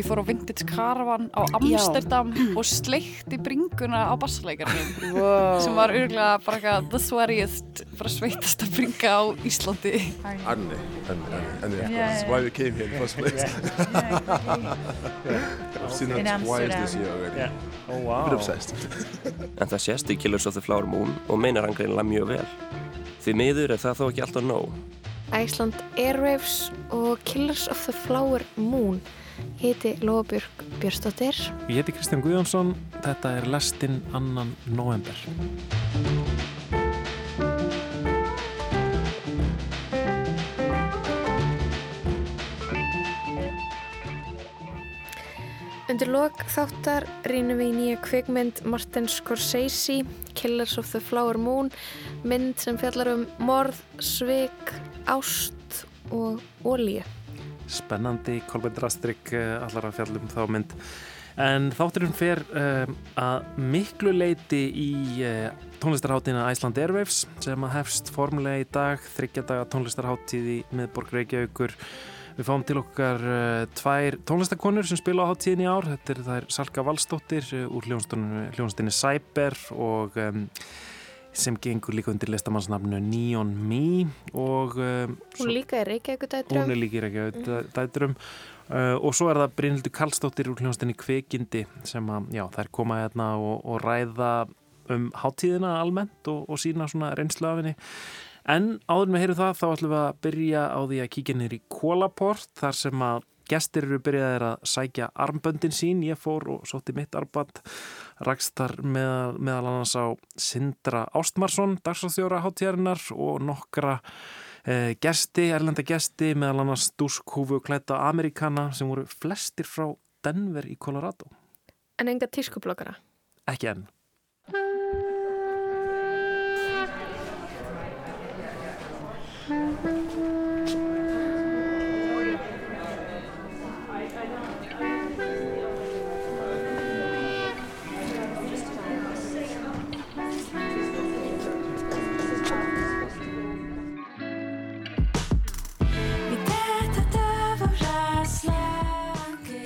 ég fór á Vintage Caravan á Amsterdam Já. og sleikti bringuna á bassleikarinn wow. sem var örgulega bara eitthvað the sweatiest, bara sveitast að bringa á Íslandi. Anni, Anni, Anni, that's why we came here in the first place? I've seen her twice this year already. Yeah. oh, wow. a bit obsessed. En það sést í Killers of the Flower Moon og meinar hann greinlega mjög vel. Því miður er það þó ekki alltaf nóg. Iceland Airwaves og Killers of the Flower Moon heiti Lóabjörg Björnstóttir Ég heiti Kristján Guðjónsson. Þetta er lestinn annan november Undir lok þáttar rínum við í nýja kvikmynd Martin Scorsese Killers of the Flower Moon mynd sem fjallar um morð, svik ást og ólíu. Spennandi, Kolbjörn Rastrik eh, allar að fjallum þá mynd. En þátturinn fer um, að miklu leiti í uh, tónlistarháttina Iceland Airwaves sem að hefst formulega í dag, þryggjadaga tónlistarháttíð í miðborg Reykjavíkur. Við fáum til okkar uh, tvær tónlistakonur sem spila á háttíðin í ár. Þetta er þær Salka Valstóttir uh, úr hljónstinni Cyber og um, sem gengur líka undir listamannsnafnu Neon Me og um, hún líka er Reykjavík-dætrum hún er líka í Reykjavík-dætrum uh, og svo er það Brynhildur Kallstóttir úr hljóðastinni Kveikindi sem að, já, þær koma hérna og, og ræða um háttíðina almennt og, og sína svona reynslu af henni. En áður með heyru það þá ætlum við að byrja á því að kíkja nýri Kólaport þar sem að gestir eru byrjaðir að sækja armböndin sín, ég fór og sótti mitt armband rakstar meðal, meðal annars á Sindra Ástmarsson, dagsráþjóra háttíðarinnar og nokkra eh, gesti, erlenda gesti meðal annars dúskhúfu klæta Amerikana sem voru flestir frá Denver í Colorado. En enga tískublokkara? Ekki enn.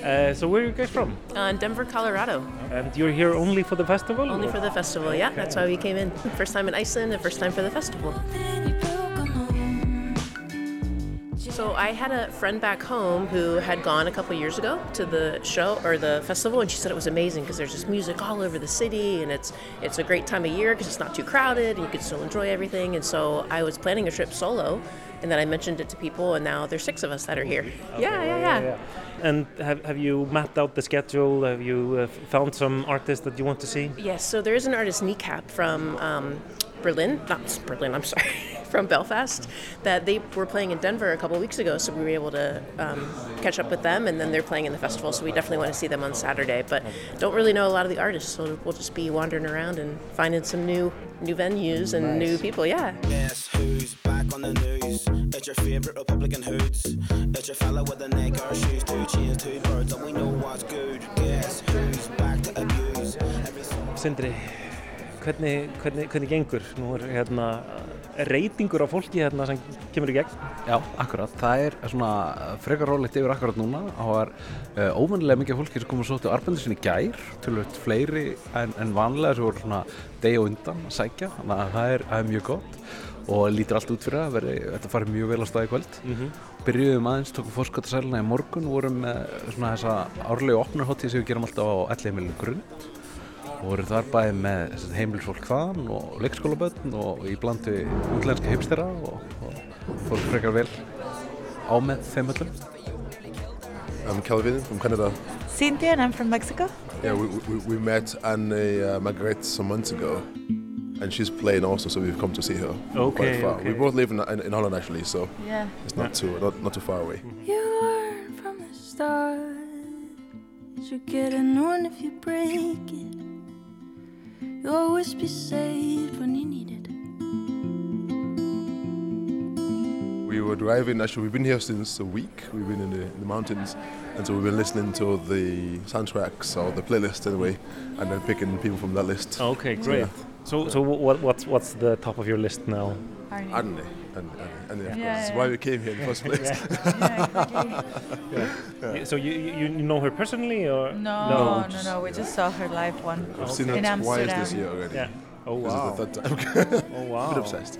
Uh, so where are you guys from? Uh, Denver, Colorado. And you're here only for the festival? Only or? for the festival, yeah. Okay. That's why we came in. First time in Iceland and first time for the festival. So I had a friend back home who had gone a couple years ago to the show or the festival, and she said it was amazing because there's just music all over the city, and it's it's a great time of year because it's not too crowded and you can still enjoy everything. And so I was planning a trip solo, and then I mentioned it to people, and now there's six of us that are here. Okay. Yeah, yeah, yeah, yeah. And have, have you mapped out the schedule? Have you uh, found some artists that you want to see? Yes, so there is an artist, Kneecap, from um, Berlin, not Berlin, I'm sorry, from Belfast, that they were playing in Denver a couple weeks ago, so we were able to um, catch up with them, and then they're playing in the festival, so we definitely want to see them on Saturday. But don't really know a lot of the artists, so we'll just be wandering around and finding some new new venues and nice. new people. Yeah. It's your favorite Republican hoods. It's your fella with the neck or shoes, two chains, two birds, and we know what's good. Guess who's back to abuse? Sindri, hvernig, hvernig, hvernig gengur? Nú er hérna reytingur á fólki hérna sem kemur í gegn. Já, akkurat. Það er svona frekar rólegt yfir akkurat núna. Það var uh, óvanlega mikið fólki sem komur svo til arbeidur sinni gær, tölvöld fleiri en, en vanlega sem voru svona degi og undan að sækja. Þannig að það er, er mjög gott og lítur allt út fyrir að veri, þetta farið mjög vel á staði kvöld. Mm -hmm. Byrjuðum aðeins, tókum fórskottasæluna í morgun, vorum með svona þessa árlegu opnarhóttíð sem við gerum alltaf á ellihemilinu grunn og voru þar bæði með heimilsfólk þaðan og leikskólaböðn og í bland við útlenska heimstera og, og fólk frekar vel á með þeim öllum. I'm Calvin from Canada. Cynthia and I'm from Mexico. Yeah, we, we, we met Anne uh, Margaret some months ago and she's playing also, so we've come to see her okay, quite far. Okay. We both live in, in, in, Holland actually, so yeah. it's not yeah. too not, not too far away. You learn from the start. You get known if you break it. You'll always be saved when you need it. We were driving, actually, we've been here since a week. We've been in the, in the mountains, and so we've been listening to the soundtracks or the playlist anyway, and then picking people from that list. Okay, great. Yeah. So, so what, what's, what's the top of your list now? Arne. Arne, Arne, Arne of. Yeah, That's yeah. why we came here in the first place. Yeah, exactly. So you, you, you know her personally or? No, No. no, no, We just saw her live one. I've seen her In twice Amsterdam. this year already. Yeah. Oh This wow. is the third time. Oh A wow. bit obsessed.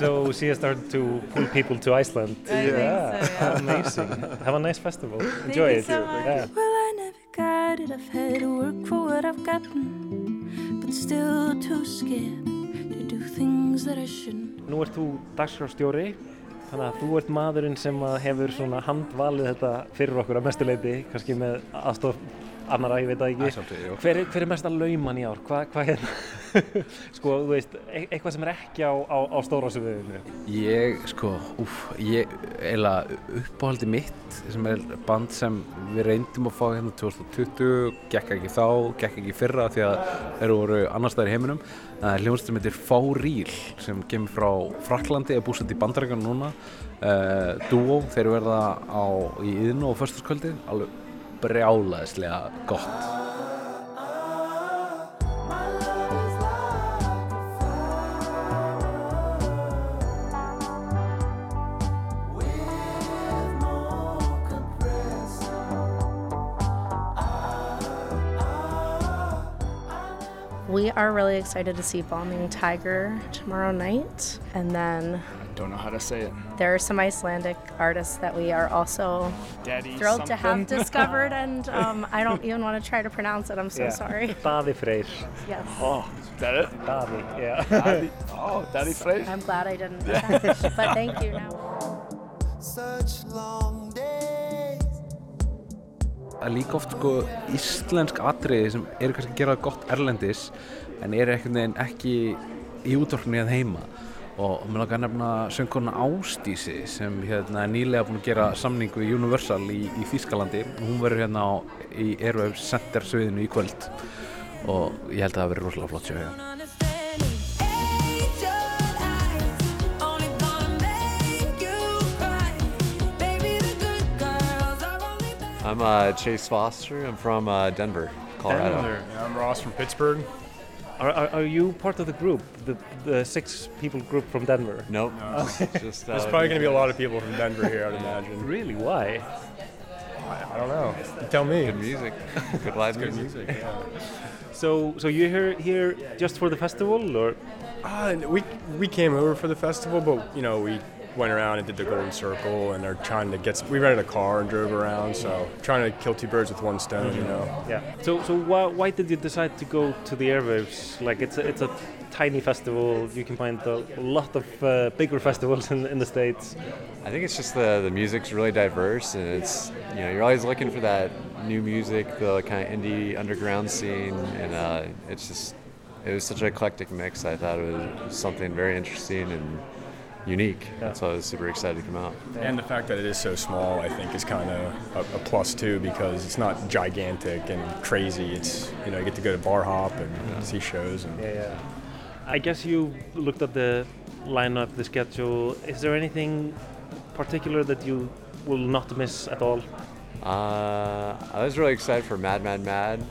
so she has started to pull people to Iceland. I think so, yeah. Amazing. Have a nice festival. Enjoy you it. so much. Yeah. Well, I never got it. I've had to work for what I've gotten, Nú ert þú dagskrárstjóri, þannig að þú ert maðurinn sem hefur handvalið þetta fyrir okkur að mestuleiti, kannski með aðstof annara, ég veit það ekki. Æsandi, jú. Hver, er- hver er mesta lauman í ár? Hvað hva hérna? sko, þú veist, e eitthvað sem er ekki á, á, á stóra sviðinu. Ég, sko, úf, ég, eiginlega uppáhaldi mitt sem er band sem við reyndum að fá hérna 2020, gekk ekki þá, gekk ekki fyrra því að þeir voru annar staðar í heiminum. Það er hljóðast sem heitir Fáríl sem kemur frá Fraklandi, er búsett í bandarækjan núna. Uh, Duo, þeir verða á, í yðinu og föstaskvöldi, alveg brjálaðislega gott. We are really excited to see Bombing Tiger tomorrow night. And then Don't know how to say it. there are some Icelandic artists that we are also Daddy thrilled to have something. discovered. And um, I don't even want to try to pronounce it. I'm so sorry. Daði Freyr. Yes. Oh, is that it? Daði, já. Daddy. Oh, Daddy Frey. I'm glad I didn't. catch, but thank you now. Such long days. Það er líka oft sko íslensk atriði sem eru kannski að gera það gott erlendis en eru einhvern veginn ekki í útvarpinu hérna heima og mér langar að nefna söngkona Ástísi sem hérna er nýlega búin að gera samning við Universal í, í Þýskalandi og hún verður hérna á, í Airwaves Center sviðinu í kvöld og ég held að það verður rosalega flott sjá hérna. I'm uh, Chase Foster. I'm from uh, Denver, Colorado. Denver. I'm Ross from Pittsburgh. Are, are, are you part of the group, the, the six people group from Denver? Nope. No. Just, There's uh, probably going to be a lot of people from Denver here, I'd imagine. Really? Why? I, I don't know. You tell me. Good music. Good live Good music. music. Yeah. So, so you're here, here just for the festival, or? Uh, we we came over for the festival, but you know we went around and did the Golden Circle, and they're trying to get. We rented a car and drove around, so trying to kill two birds with one stone, you know. Yeah. So, so why, why did you decide to go to the airwaves? Like, it's a, it's a tiny festival. You can find a lot of uh, bigger festivals in, in the states. I think it's just the the music's really diverse, and it's you know you're always looking for that new music, the kind of indie underground scene, and uh, it's just it was such an eclectic mix. I thought it was something very interesting and unique. Yeah. why I was super excited to come out. And the fact that it is so small, I think, is kind of a, a plus too, because it's not gigantic and crazy. It's you know you get to go to bar hop and see shows and. Yeah, yeah. I guess you looked at the lineup, the schedule. Is there anything particular that you will not miss at all? Uh, I was really excited for Mad Mad Mad.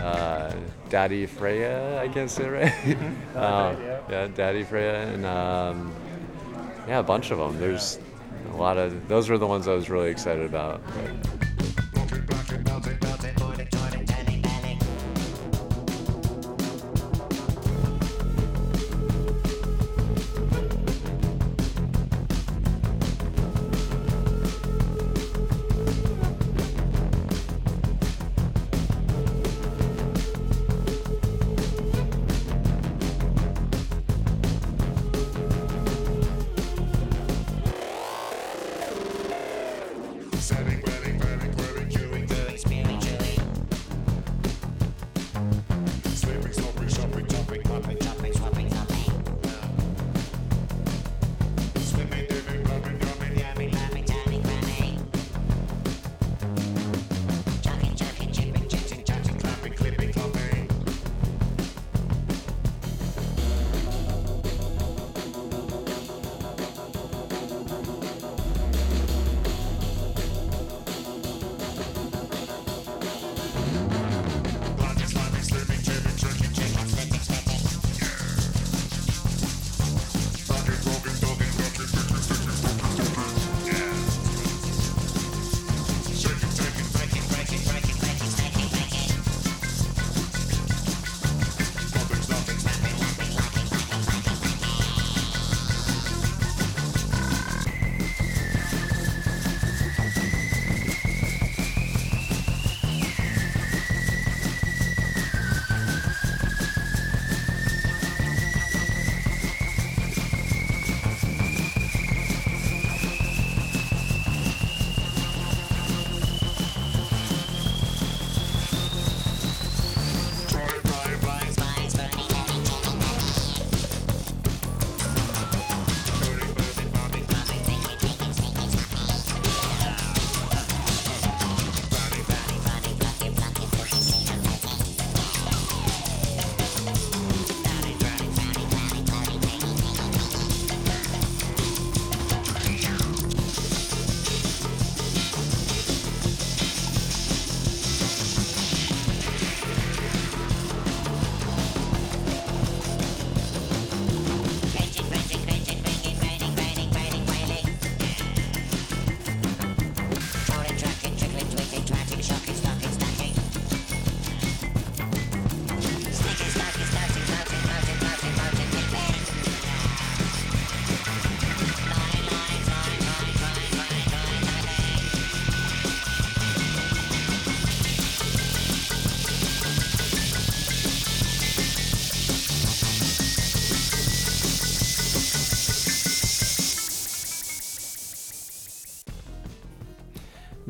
Uh, Daddy Freya, I can't say it right. um, yeah, Daddy Freya, and um, yeah, a bunch of them. There's a lot of those were the ones I was really excited about.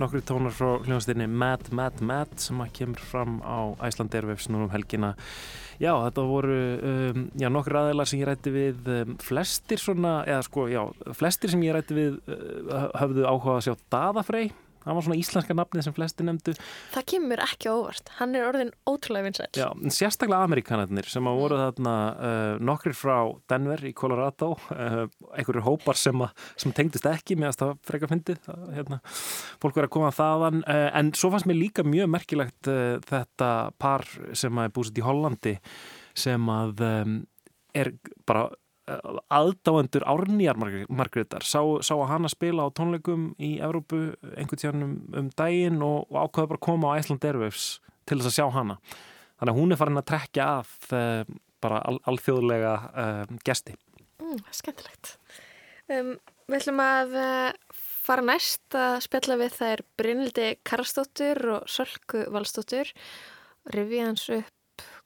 Nokkri tónar frá hljóðastinni Mad Mad Mad sem að kemur fram á Æsland Airwaves núna um helgina. Já, þetta voru um, já, nokkur aðeinar sem ég rætti við um, flestir svona, eða sko, já, flestir sem ég rætti við uh, höfðu áhuga að sjá Daðafrey það var svona íslenska nafnið sem flesti nefndu. Það kemur ekki óvart, hann er orðin ótrúlega vinsæl Já, sérstaklega amerikanarnir sem að voru þarna uh, nokkrir frá Denver í Colorado uh, einhverju hópar sem, að, sem tengdist ekki með að það freka fyndið hérna, fólk verið að koma þaðan uh, en svo fannst mér líka mjög merkilegt þetta par sem að er búsið í Hollandi sem að um, er bara aðdáendur árnýjar Margreðar sá, sá að hana spila á tónleikum í Evrópu einhvern tíðan um, um daginn og, og ákvaði bara að koma á Iceland Airwaves til þess að sjá hana. Þannig að hún er farin að trekja að uh, bara al, alþjóðlega uh, gesti. Mm, Skendilegt um, Við ætlum að uh, fara næst að spjalla við er Brynildi Karastóttur og Sölku Valstóttur rivið hans upp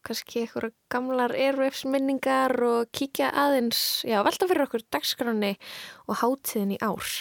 kannski eitthvað gamlar airwaves minningar og kíkja aðeins, já, velta fyrir okkur dagskráni og hátíðin í ár.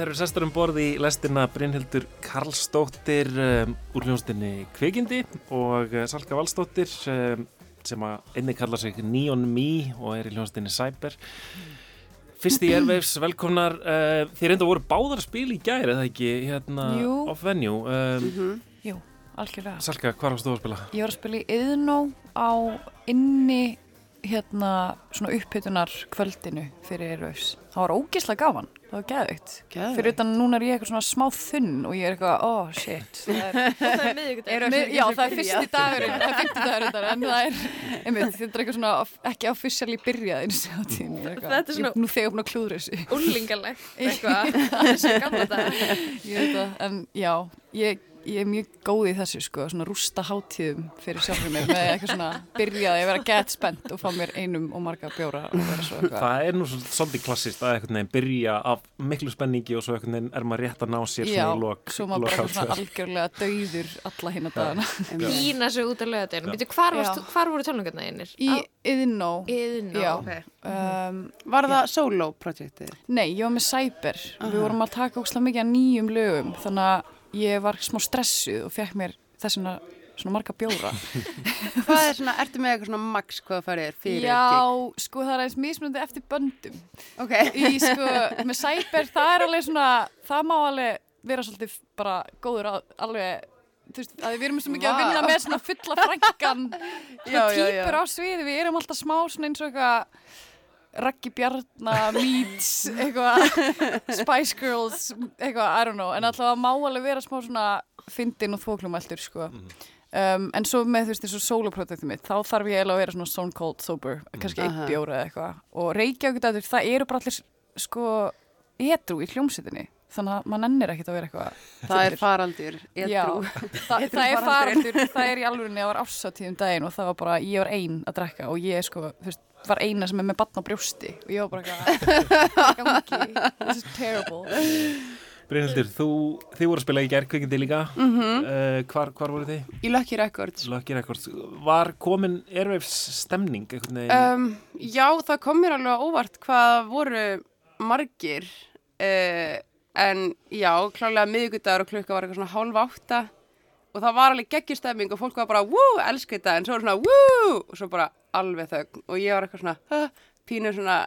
Það eru sestur um borði í lestina Brynhildur Karlsdóttir um, úr hljónstinni Kvikindi og uh, Salka Valsdóttir um, sem að einni kalla sig Neon Me og er í hljónstinni Cyber. Fyrst í Airwaves, velkomnar. Uh, þið reynda voru báðar spil í gæri, eða ekki, hérna Jú. off venue. Um, mm -hmm. Jú, algjörlega. Salka, hvað varst þú að spila? Ég var að spila í Yðnó á inni hérna svona upphytunar kvöldinu fyrir Airwaves. Það var ógeðslega gaman. Það var geðvikt. Fyrir utan núna er ég eitthvað svona smá þunn og ég er eitthvað, oh shit. Það er, það er miðvíkudagur. Já, það er fyrsti dagurinn, það er fyrsti dagurinn, en það er, einmitt, þetta er eitthvað svona ekki officially byrjað eins og tíðin. Þetta er svona, nú þegar búin að klúður þessu. Úlingalegt, eitthvað, það er svo gamla dag. Ég veit það, en já, ég ég er mjög góð í þessu sko, svona rústa hátíðum fyrir sjálfur mér með eitthvað svona byrjaði að vera gett spennt og fá mér einum og marga bjóra og vera svo eitthvað. Það er nú svolítið klassist að eitthvað nefn byrja af miklu spenningi og svo eitthvað nefn er maður rétt að ná sér Já, svona í lok. Já, svo maður bara svona algjörlega dauður alla hinn að dagana. Ína svo út af löðatinn. Býtu, hvar, hvar voru tónleikarna einir? Í Yðnó. Yðnó, ok. Um, var það solo-projektið? Nei, ég var með Cyber. Uh -huh. Við vorum að taka ósláð mikið að nýjum lögum, þannig að ég var smá stressuð og fekk mér þessuna svona marga bjóra. Hvað er svona, ertu með eitthvað svona max hvað það er fyrir Já, gig? sko það er eins mismunandi eftir böndum. Ok. Í sko, með Cyber, það er alveg svona það má alveg vera svolítið bara góður að alveg þú veist, að við erum svo mikið að vinna með svona fulla frængan svona týpur á sviði, við erum alltaf smá svona eins og eitthvað Raggi Bjarnar, Meets, eitthvað, Spice Girls, eitthvað, I don't know, en alltaf að má alveg vera smá svona fyndin og þóklumæltur, sko. Um, en svo með þú veist eins og soloprojektum mitt, þá þarf ég eiginlega að vera svona stone cold sober, kannski eitt bjóra eða eitthvað. Og Reykjavík, það eru bara allir, sko, edru í hljómsveitinni. Þannig að maður nennir ekkert að vera eitthvað Það er faraldur, edru Já, það, það er faraldur, það er í alvörinni að var ásáttíðum daginn og það var bara, ég var einn að drekka og ég sko, þú veist, var eina sem er með batna á brjósti og ég var bara gangi, this is terrible Brynhildur, þú, þið voru að spila í gerðkveikindi líka mm -hmm. uh, hvar, hvar voru þið? Í Lucky Records Lucky Records, var komin Airwaves stemning? Um, já, það kom mér alveg óvart hvað voru margir uh, en já, klálega miðugudagur og klukka var eitthvað svona hálf átta og það var alveg geggjustemming og fólk var bara wú, elsku þetta, en svo var svona wú og svo bara alveg þögn og ég var eitthvað svona pínu svona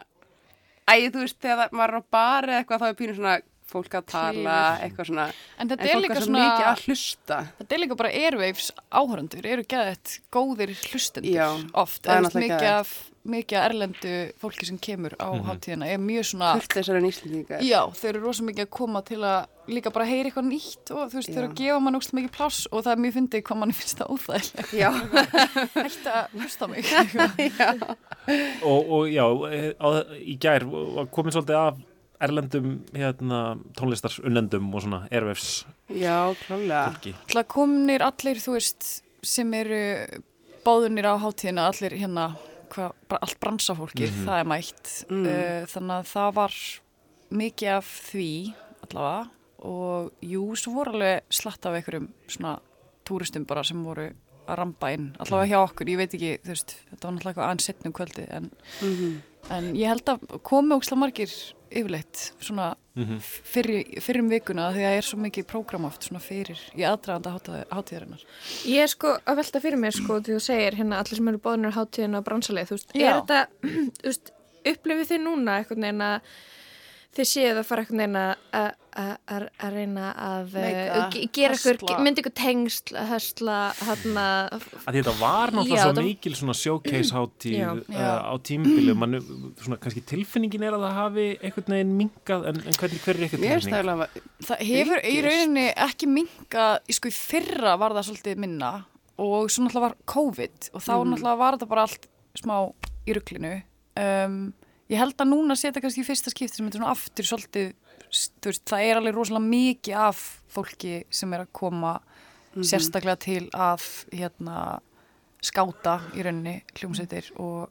æði þú veist, þegar maður er á bar eða eitthvað þá er pínu svona fólk að tala eitthvað svona, en, en fólk er svo mikið að hlusta. Þetta er líka bara Airwaves áhörundur eru gæðið góðir hlustendur Já, oft, eða mikið af mikið erlendu fólki sem kemur á mm -hmm. hátíðina er mjög svona en Já, þau eru rosa mikið að koma til að líka bara heyri eitthvað nýtt og þú veist, Já. þau eru að gefa mann úrslega mikið pláss og það er mjög fyndið hvað mann finnst það óþægilegt. Já. Hætti að hlusta mig. og, og já, eh, á, í gær var komin svolítið af erlendum hérna, tónlistar unnendum og svona ervefs Já, klálega. Það komnir allir, þú veist, sem eru báðunir á hátíðina, allir hérna, hva, bara allt bransafólki, Mhm. það er mætt. Mm. Uh, þannig að það var mikið af því allavega og jú, svo voru alveg slatt af einhverjum svona túristum bara sem voru að rampa inn, allavega hjá okkur, ég veit ekki, þú veist, þetta var náttúrulega eitthvað aðeins setnum kvöldi en, Mhm. en ég held að komi óksla margir yfirleitt svona Mhm. fyrir, fyrir um vikuna því að það er svo mikið prógram oft svona fyrir í aðdraganda hátíðarinnar. Ég er sko að velta fyrir mér sko því þú segir hérna allir sem eru bóðinir á hátíðin og bransalið, þú veist, Já. er þetta, þú veist, upplifið þið núna eitthvað neina þið séu að fara eitthvað neina að- að að- að reyna að ge- gera höstla. myndi ykkur tengsl, höstla, hérna að þetta var náttúrulega Já, svo mikil svona showcase hátíð Já. uh, Já. á tímabili man, svona kannski tilfinningin er að það hafi einhvern veginn minkað en, en hvernig hver er eitthvað Mér finnst það tilfinning? Það hefur í rauninni ekki minga, sko í fyrra var það svolítið minna og svo náttúrulega var COVID og þá Mhm. náttúrulega var þetta bara allt smá í ruglinu. Um, ég held að núna setja kannski í fyrsta skipti sem þetta er svona aftur svolítið, veist, það er alveg rosalega mikið af fólki sem er að koma Mhm. sérstaklega til að hérna skáta í rauninni hljómsveitir og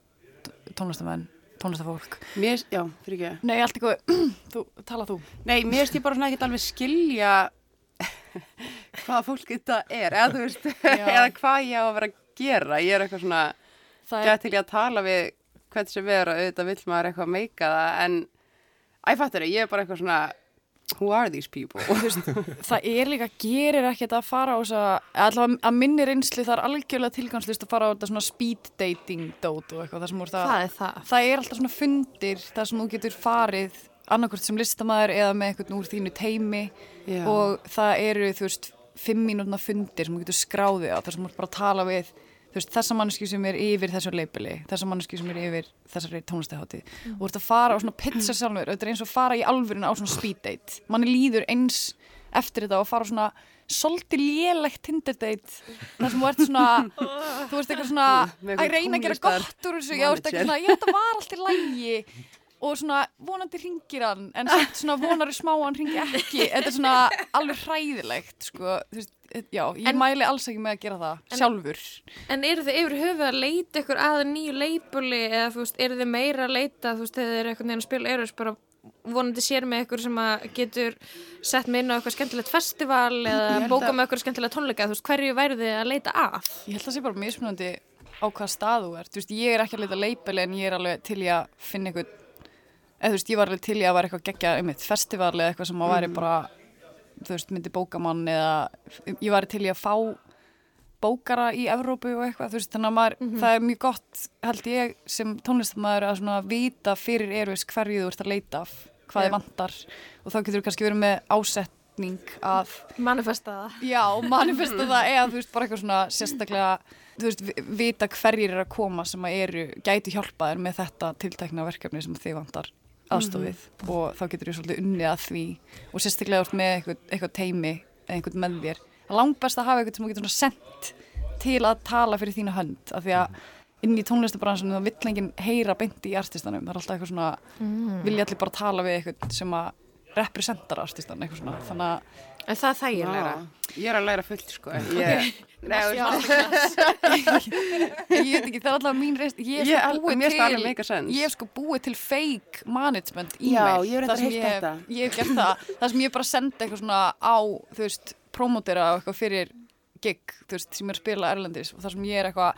tónlistamenn, tónlistafólk. Mér, já, fyrir ekki. Nei, allt eitthvað, þú, tala þú. Nei, mér finnst ég bara svona ekkert alveg skilja hvaða fólk þetta er, eða veist, eða hvað ég á að vera að gera. Ég er eitthvað svona, Það gett til ég að tala við hvern sem er og auðvitað vill maður eitthvað meika það, en æ, fattur ég er bara eitthvað svona, who are these people? það er líka, gerir ekkert að fara á þess að, allavega að minni reynsli það er algjörlega tilgangslist að fara á þetta svona speed dating dót og eitthvað það úr það, Hvað er það? það er alltaf svona fundir það sem þú getur farið annarkvort sem listamæður eða með einhvern úr þínu teimi Já. og það eru þú veist fimm mínútna fundir sem þú getur skráðið á þar sem þú bara tala við þú veist, þessa manneski sem er yfir þessu leipili þessa manneski sem er yfir þessari tónlistahátið Mm. og þú ert að fara á svona pizza sjálfur þetta er eins og að fara í alvörinu á svona speed date. Manni líður eins eftir þetta og fara á svona svolítið lélegt Tinder date þar sem þú ert svona þú ert eitthvað svona að reyna að gera gott úr þessu já, þú ert eitthvað svona, já, þetta var allt í lægi og svona vonandi ringir hann en svona vonari smá hann ringi ekki. Þetta er svona alveg hræðilegt sko, þú veist, já, ég En- mæli alls ekki með að gera það En- sjálfur. En eru þið yfir höfuð að leita ykkur að nýju leipuli eða þú veist, eru þið meira að leita þú veist, þegar þið eru einhvern veginn að spila eru bara vonandi sér með ykkur sem að getur sett með inn á eitthvað skemmtilegt festival eða Ég bóka að- með eitthvað skemmtilegt tónleika, þú veist, hverju væri þið að leita að? ég held að það sé bara mismunandi á hvað stað þú ert. Þú veist, ég er ekki að leita leipili en ég er alveg til í að finna eitthvað eða þú veist, ég var alveg til í að vera eitthvað geggja um eitt festival eða eitthvað sem að væri Mhm. bara þú veist, myndi bókamann eða ég var til í að fá bókara í Evrópu og eitthvað, þú veist, þannig að maður, það er mjög gott, held ég, sem tónlistamæður að svona vita fyrir erfis hverju þú ert að leita af, hvað þið vantar og þá getur þú kannski verið með ásetning að Manifesta það. Já, manifesta það eða þú veist bara eitthvað svona sérstaklega þú veist, vi- vita hverjir er að koma sem að eru, gætu hjálpa þér með þetta tiltekna verkefni sem þið vantar aðstofið og þá getur þú svolítið unnið að því. Og sérstaklega ert með eitthvað, eitthvað teimi eða eitthvað með þér það er langbest að hafa eitthvað sem þú getur svona sendt til að tala fyrir þína hönd af því að inn í tónlistabransunum þá vill enginn heyra beint í artistanum. Það er alltaf eitthvað svona, Mm. vilja allir bara tala við eitthvað sem að representar artistan eitthvað svona, þannig að En það er þægilegra. Vá, Ég er að læra fullt, sko. Ég, Nei, Já. veist- ég veit ekki, það er alltaf mín reist ég Ég- hef sko búið það til ég hef sko búið til fake management Já, e-mail ég hef reyndar þar sem heyrt ég hef- þetta. ég hef gert það, það sem ég bara sendi eitthvað svona á þú veist, promotera eitthvað fyrir gig, þú veist, sem er að spila erlendis og þar sem ég er eitthvað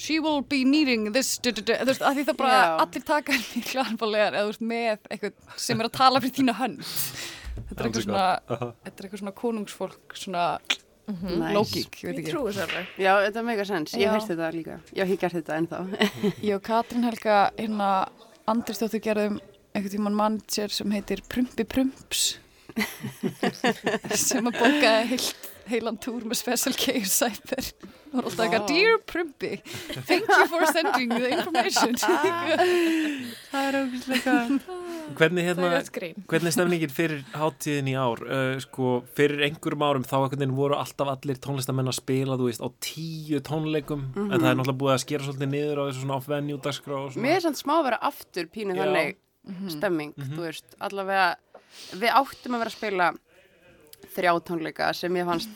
she will be needing this du, du, du, þú veist, að því það bara Já. allir taka henni klarfálegar eða þú veist, með eitthvað sem er að tala fyrir þína hönd þetta er eitthvað svona þetta er eitthvað svona konungsfólk svona Nice. lógík, ég veit ekki trúi sér alveg. Já, þetta er mega sens. Ég Já. heyrst þetta líka. Já, ég gert þetta ennþá. Ég og Katrín Helga hérna Andrisdóttir gerðum einhvern tímann manager sem heitir Prumpi Prumps sem að heilt, heilan túr með Special Care Cyber og var alltaf eitthvað. Dear Prumpi, thank you for sending the information Það er ógustlega Hvernig, hérna, er hvernig er stemningin fyrir hátíðin í ár? Uh, sko, fyrir einhverjum árum þá voru alltaf allir tónlistamenn að spila, þú veist, á tíu tónleikum en Mhm. það er náttúrulega búið að skera svolítið niður á þessu svona off-venue dagskrá og svona. Mér er samt smá að vera aftur pínu Já. þannig Mhm. stemming, Mhm. þú veist, allavega við áttum að vera að spila þrjá tónleika sem ég fannst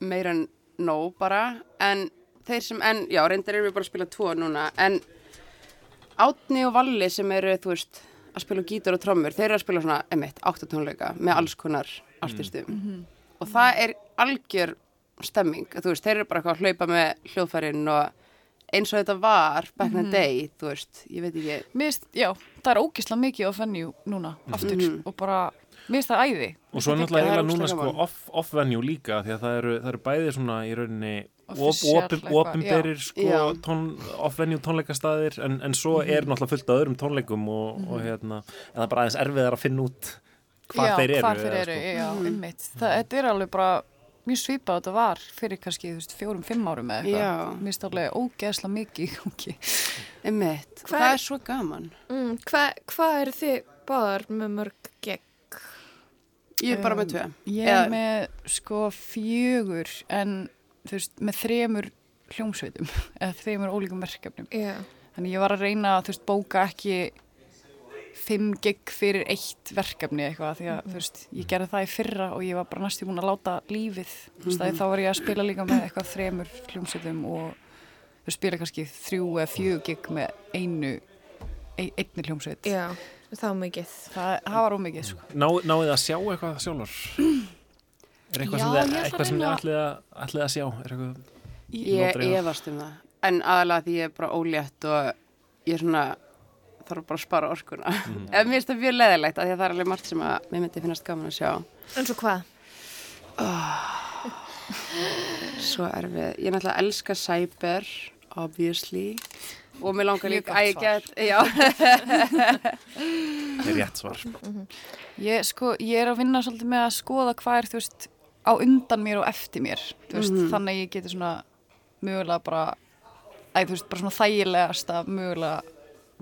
meira en nóg bara en þeir sem, en já, reyndar erum við bara að spila tvo núna, en Átni og Valli sem eru, þú veist að spila gítar og trommur, þeir eru að spila svona emitt, áttatónleika með alls konar artistum Mhm. og það er algjör stemming, þú veist, þeir eru bara að hlaupa með hljóðfærin og eins og þetta var back in Mhm. the day, þú veist, ég veit ekki finnst, já, það er ógislega mikið á venue núna, aftur, Mhm. og bara, mér finnst það æði. Og svo náttúrulega eiginlega núna sko off- off-venue líka því að það eru, það eru bæði svona í rauninni já. sko tón, off-venue tónleikastaðir en, en svo Mhm. er náttúrulega fullt af öðrum tónleikum og, og hérna, en það er bara aðeins erfiðar að finna út hvað já, þeir eru. Hvað þeir eða, eru, sko. já, einmitt. Það, þetta er alveg bara mjög svipað að þetta var fyrir kannski, þú veist, fjórum, fimm árum eða eitthvað. Já. Mér finnst alveg ógeðslega mikið í gangi. Hvað- það er svo gaman. Mm, Hvað hva eru þið báðar með mörg gegn? Ég er bara með tvö. Um, Ég Eða- er með sko fjögur en þú veist með þremur hljómsveitum eða þremur ólíkum verkefnum. Já. Þannig ég var að reyna að þú veist bóka ekki fimm gig fyrir eitt verkefni eitthvað því að þú veist ég gerði það í fyrra og ég var bara næstu búin að láta lífið þú veist Mhm. að þá var ég að spila líka með eitthvað þremur hljómsveitum og þú spila kannski þrjú eða fjögur gig með einu ein, einni hljómsveit. Já, það var mikið. Það, það var ómikið sko. Ná, náðu þið að sjá eitthvað sjálfur? Er eitthvað Já, sem ég þið, ætla ætlið að, ætlið að sjá? Er eitthvað Ég Nótreifar? efast um það. En aðalega því ég er bara ólétt og ég er svona, þarf bara að spara orkuna. Mhm. Eða mér finnst það mjög leðilegt að því að það er alveg margt sem að mér myndi finnast gaman að sjá. En svo hvað? Svo erfið. Ég er náttúrulega að elska cyber, obviously. Og mér langar líka að ég get. Það er rétt svar. Ég, sko, ég er að vinna svolítið með að skoða hvað er, þú veist, á undan mér og eftir mér, veist, Mhm. þannig að ég geti svona mögulega bara, æ, veist, bara svona þægilegast að mögulega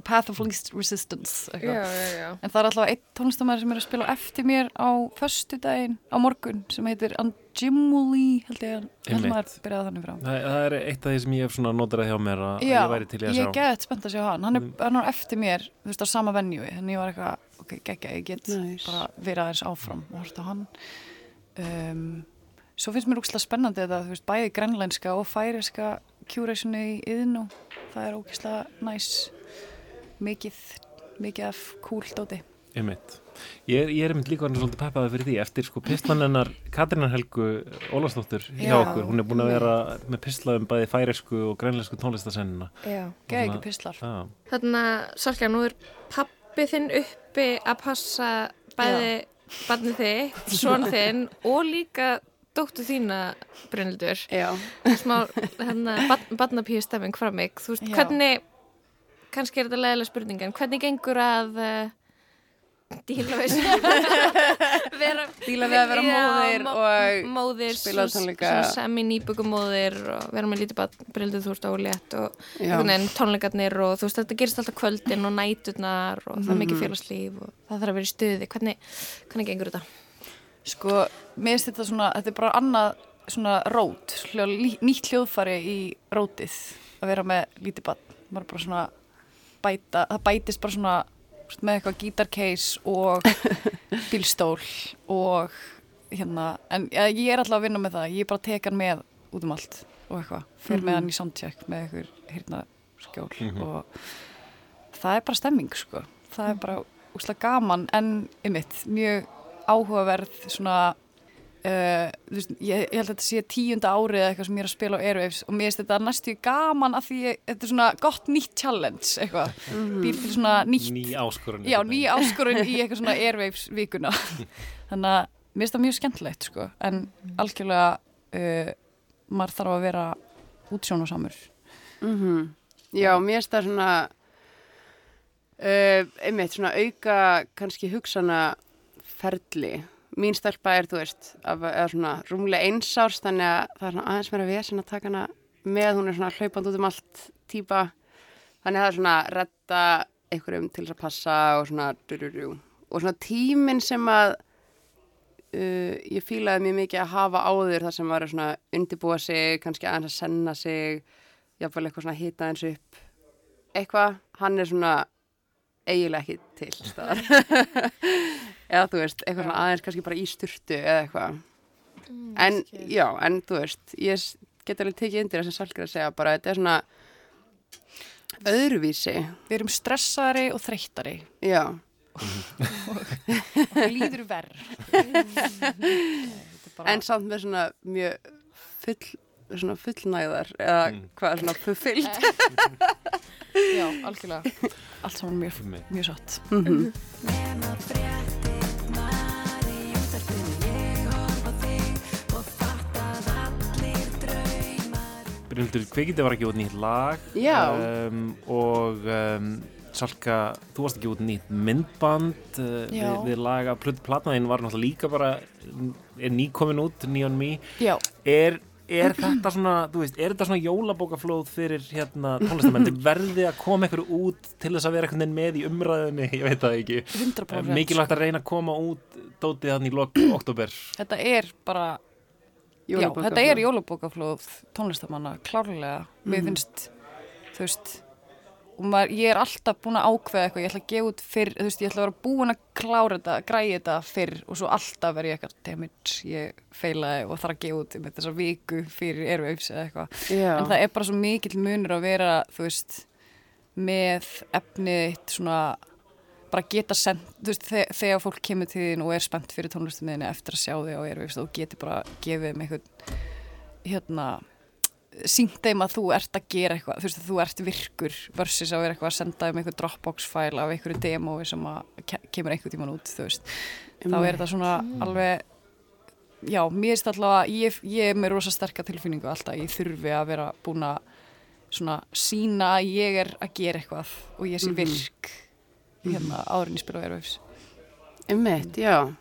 path of least resistance. Já, já, já. En það er alltaf einn tónlistamæður sem er að spila eftir mér á föstudaginn, á morgun, sem heitir Anjimuli, held ég að, maður byrjaði þannig frá. Það, það er eitt af því sem ég hef svona notað hjá mér að Já, ég væri til í að ég sjá. er gett spennt að sjá hann hann er, hann er eftir mér, þú veist, á sama venjúi þannig ég var eitthvað, ok, geggja, ég get Nice. bara verið aðeins áfram og horta hann um, svo finnst mér úkslega spennandi þetta, þú veist, bæði grænlænska og færiska curationi í yðnú það er ógislega næs mikið, mikið af cool dóti Einmitt. Ég, er- ég er einmitt líka orðin svolítið peppaði fyrir því eftir sko pistlanennar Katrínar Helgu Ólafsdóttur hjá Já. okkur, hún er búin að vera með pistla um bæði færisku og grænlensku tónlistasennina Já. Geðveikir pistlar. Já. Þannig að, Salka, nú er pappi þinn uppi að passa bæði barnið þitt, svona þinn og líka dóttu þína Brynildur. Já. Smá, hérna, barnapíu stemming frá mig. Þú veist, Já. hvernig, kannski er þetta leðilega spurning, en hvernig gengur að uh, díla við vera, Díla við að vera Já, móðir mó- og móðir, spila tónleika. svona semi nýbökumóðir og vera með lítið Brynildur, þú veist, ólétt og Já. tónleikarnir og þú veist þetta gerist alltaf kvöldin og næturnar og það er mikið Mhm. félagslíf og það þarf að vera í stuði hvernig, hvernig gengur þetta? Sko, mér finnst þetta svona, þetta er bara annað svona rót, hljó, lí- nýtt hljóðfari í rótið að vera með lítið bann, maður bara svona bæta, það bætist bara svona þú veist, með eitthvað gítarcase og bílstól og hérna, en ja, ég er alltaf að vinna með það, ég er bara að teka hann með út um allt og eitthvað, fyrir með Mhm. hann í soundcheck með eitthvað hérna skjól Mhm. og það er bara stemming sko, það er bara úslega gaman en ymitt, mjög áhugaverð svona uh, veist, ég, ég held að þetta sé tíunda árið eða eitthvað sem ég er að spila á Airwaves og mér finnst þetta næstu gaman af því ég, þetta er svona gott nýtt challenge eitthvað, Mhm. býr til svona nýtt Ný áskorun. já, ný áskorun í eitthvað svona Airwaves vikuna. Þannig að mér finnst það mjög skemmtilegt sko, en algjörlega uh, maður þarf að vera útsjónasamur Mm Já, mér finnst það svona uh, einmitt svona auka kannski hugsana ferli mín stelpa er, þú veist, af, eða svona rúmlega einsárs, þannig að það er svona aðeins meira vesen að taka hana með, hún er svona hlaupand út um allt típa, þannig að það er svona retta einhverjum til þess að passa og svona dururu. og svona tíminn sem að uh, ég fílaði mjög mikið að hafa áður þar sem var að svona undibúa sig, kannski aðeins að senna sig jáfnvel eitthvað svona hita eins upp. Eitthvað, hann er svona eiginlega ekki til staðar eða þú veist, eitthvað svona aðeins kannski bara í sturtu eða eitthvað. En já, en þú veist ég get alveg tekið undir það sem Salkir að segja bara þetta er svona öðruvísi. Við erum stressaðari og þreyttari. Já. Og líður verð en samt með svona mjög full, svona fullnæðar eða hvað, svona fulfyllt. Já, algjörlega. Allt saman mjög, mjög satt. Mhm. Brynhildur, kveikindi var ekki út nýtt lag? Um, og um, Salka, þú varst ekki út nýtt myndband uh, við, við laga, platnaðinn var náttúrulega líka bara er nýkomin út, Neon Me. Já. er, er þetta svona þú veist, er þetta svona jólabókaflóð fyrir hérna tónlistamenn, verði að koma ykkur út til þess að vera veginn með í umræðinni ég veit það ekki. 100%. mikilvægt að reyna að koma út dótið hann í lok oktober Þetta er bara Já, Jólabókaflóð. þetta er jólabókaflóð tónlistamanna, klárlega Mér Mhm. finnst, þú veist og maður, ég er alltaf búin að ákveða eitthvað ég ætla að gefa út fyrr, þú veist, ég ætla að vera búin að klára þetta, græði þetta fyrr og svo alltaf verð ég eitthvað, dammit, ég feilaði og þarf að gefa út með þessa viku fyrir Airwaves eða eitthvað Já. en það er bara svo mikill munur að vera, þú veist með efnið þitt svona bara geta sendt, þú veist, þe- þegar fólk kemur til þín og er spennt fyrir tónlistumiðinni eftir að sjá þig á Airwaves og geti bara gefið þeim eitthvað hérna sínt þeim að þú ert að gera eitthvað þú veist þú ert virkur versus að vera eitthvað að senda þeim eitthvað Dropbox fæl af einhverju demói sem að ke- kemur einhver tíman út þú veist, þá er þetta svona alveg já, mér alltaf að ég, ég er með rosa sterka tilfinningu alltaf, ég þurfi að vera búin að svona sína að ég er að gera eitthvað og ég sé Mhm. virk hérna áðurinn ég spila á Airwaves Einmitt, já.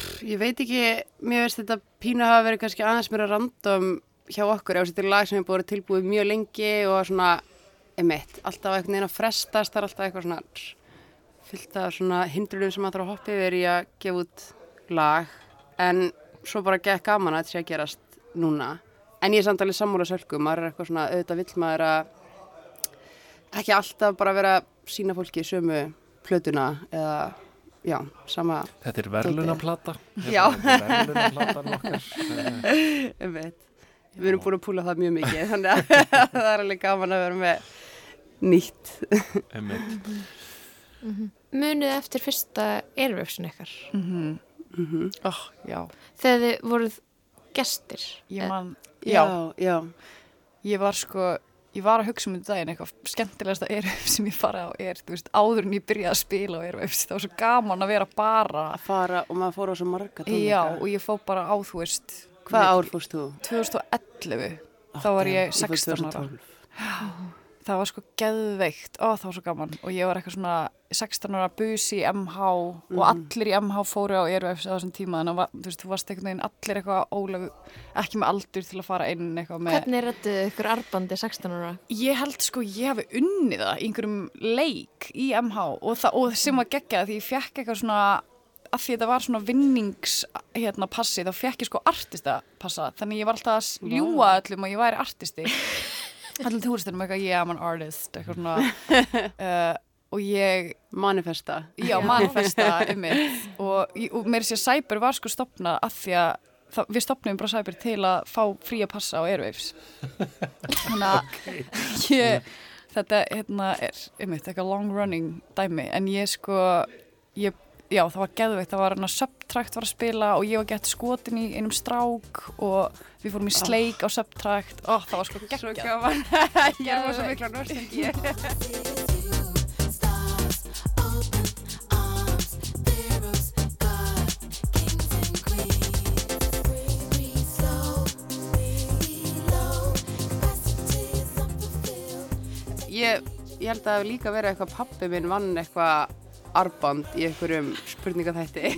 Pff, Ég veit ekki, mér veist þetta pínu hafa verið kannski aðeins mér að random hjá okkur, ef þetta er lag sem er búið tilbúið mjög lengi og svona, einmitt, alltaf einhvern veginn að frestast, það er alltaf eitthvað svona fyllt af svona hindrunum sem maður þarf að hoppa yfir í að gefa út lag, en svo bara gekk gaman að þetta sé að gerast núna. En ég er samt alveg sammála sölku, maður er eitthvað svona, auðvitað vill maður að ekki alltaf bara vera að sína fólki sömu plötuna eða, já, sama Þetta er verðlunaplata Já. Verðlunaplatan okkar. Einmitt. Við erum búin að púla það mjög mikið þannig að það er alveg gaman að vera með nýtt. Einmitt. Munið eftir fyrsta Airwavesin ykkar? Mm -hmm. oh, Já, þegar þið voruð gestir ég man Já, já. Ég var sko, ég var að hugsa um þetta daginn eitthvað skemmtilegasta Airwaves sem ég farið á er, þú veist, áður en ég byrjaði að spila á Airwaves, það var svo gaman að vera bara að fara og maður fór á svo marga tónleika Já, og ég fó bara á, þú veist Hvað ár fórst þú? 2011 þá var ég 16 ára 2012. það var sko geðveikt, ó það var svo gaman. Og ég var eitthvað svona 16 ára bus í MH og Mhm. allir í MH fóru á Airwaves á þessum tíma. Þannig að þú veist, þú varst einhvern veginn allir eitthvað ólegu, ekki með aldur til að fara inn eitthvað með Hvernig rættuðu ykkur arbandi 16 ára? Ég held sko ég hafi unnið það í einhverjum leik í MH og, það, og sem var geggjað því ég fekk eitthvað svona af því þetta var svona vinnings hérna þá fekk ég sko artista passa þannig ég var alltaf að ljúa öllum að ég væri artisti allir túristunum eitthvað ég am an artist eitthvað svona uh, og ég Manifesta. Já manifesta um og, og mér sé að Cyber var sko stopnað af því að það, við stopnum bara Cyber til að fá frí að passa á Airwaves. Þannig að ég, þetta hérna, er einmitt, eitthvað long running dæmi. En ég sko ég, já það var geðveikt, það var hérna subtract var að spila og ég var gett skotin í einum strák og við fórum í sleik á subtract. Og það var sko geggjað. Ég er svo mikla nostalgíu Ég, ég held að það hafi líka verið eitthvað pappi minn vann eitthvað arband í einhverjum spurningaþætti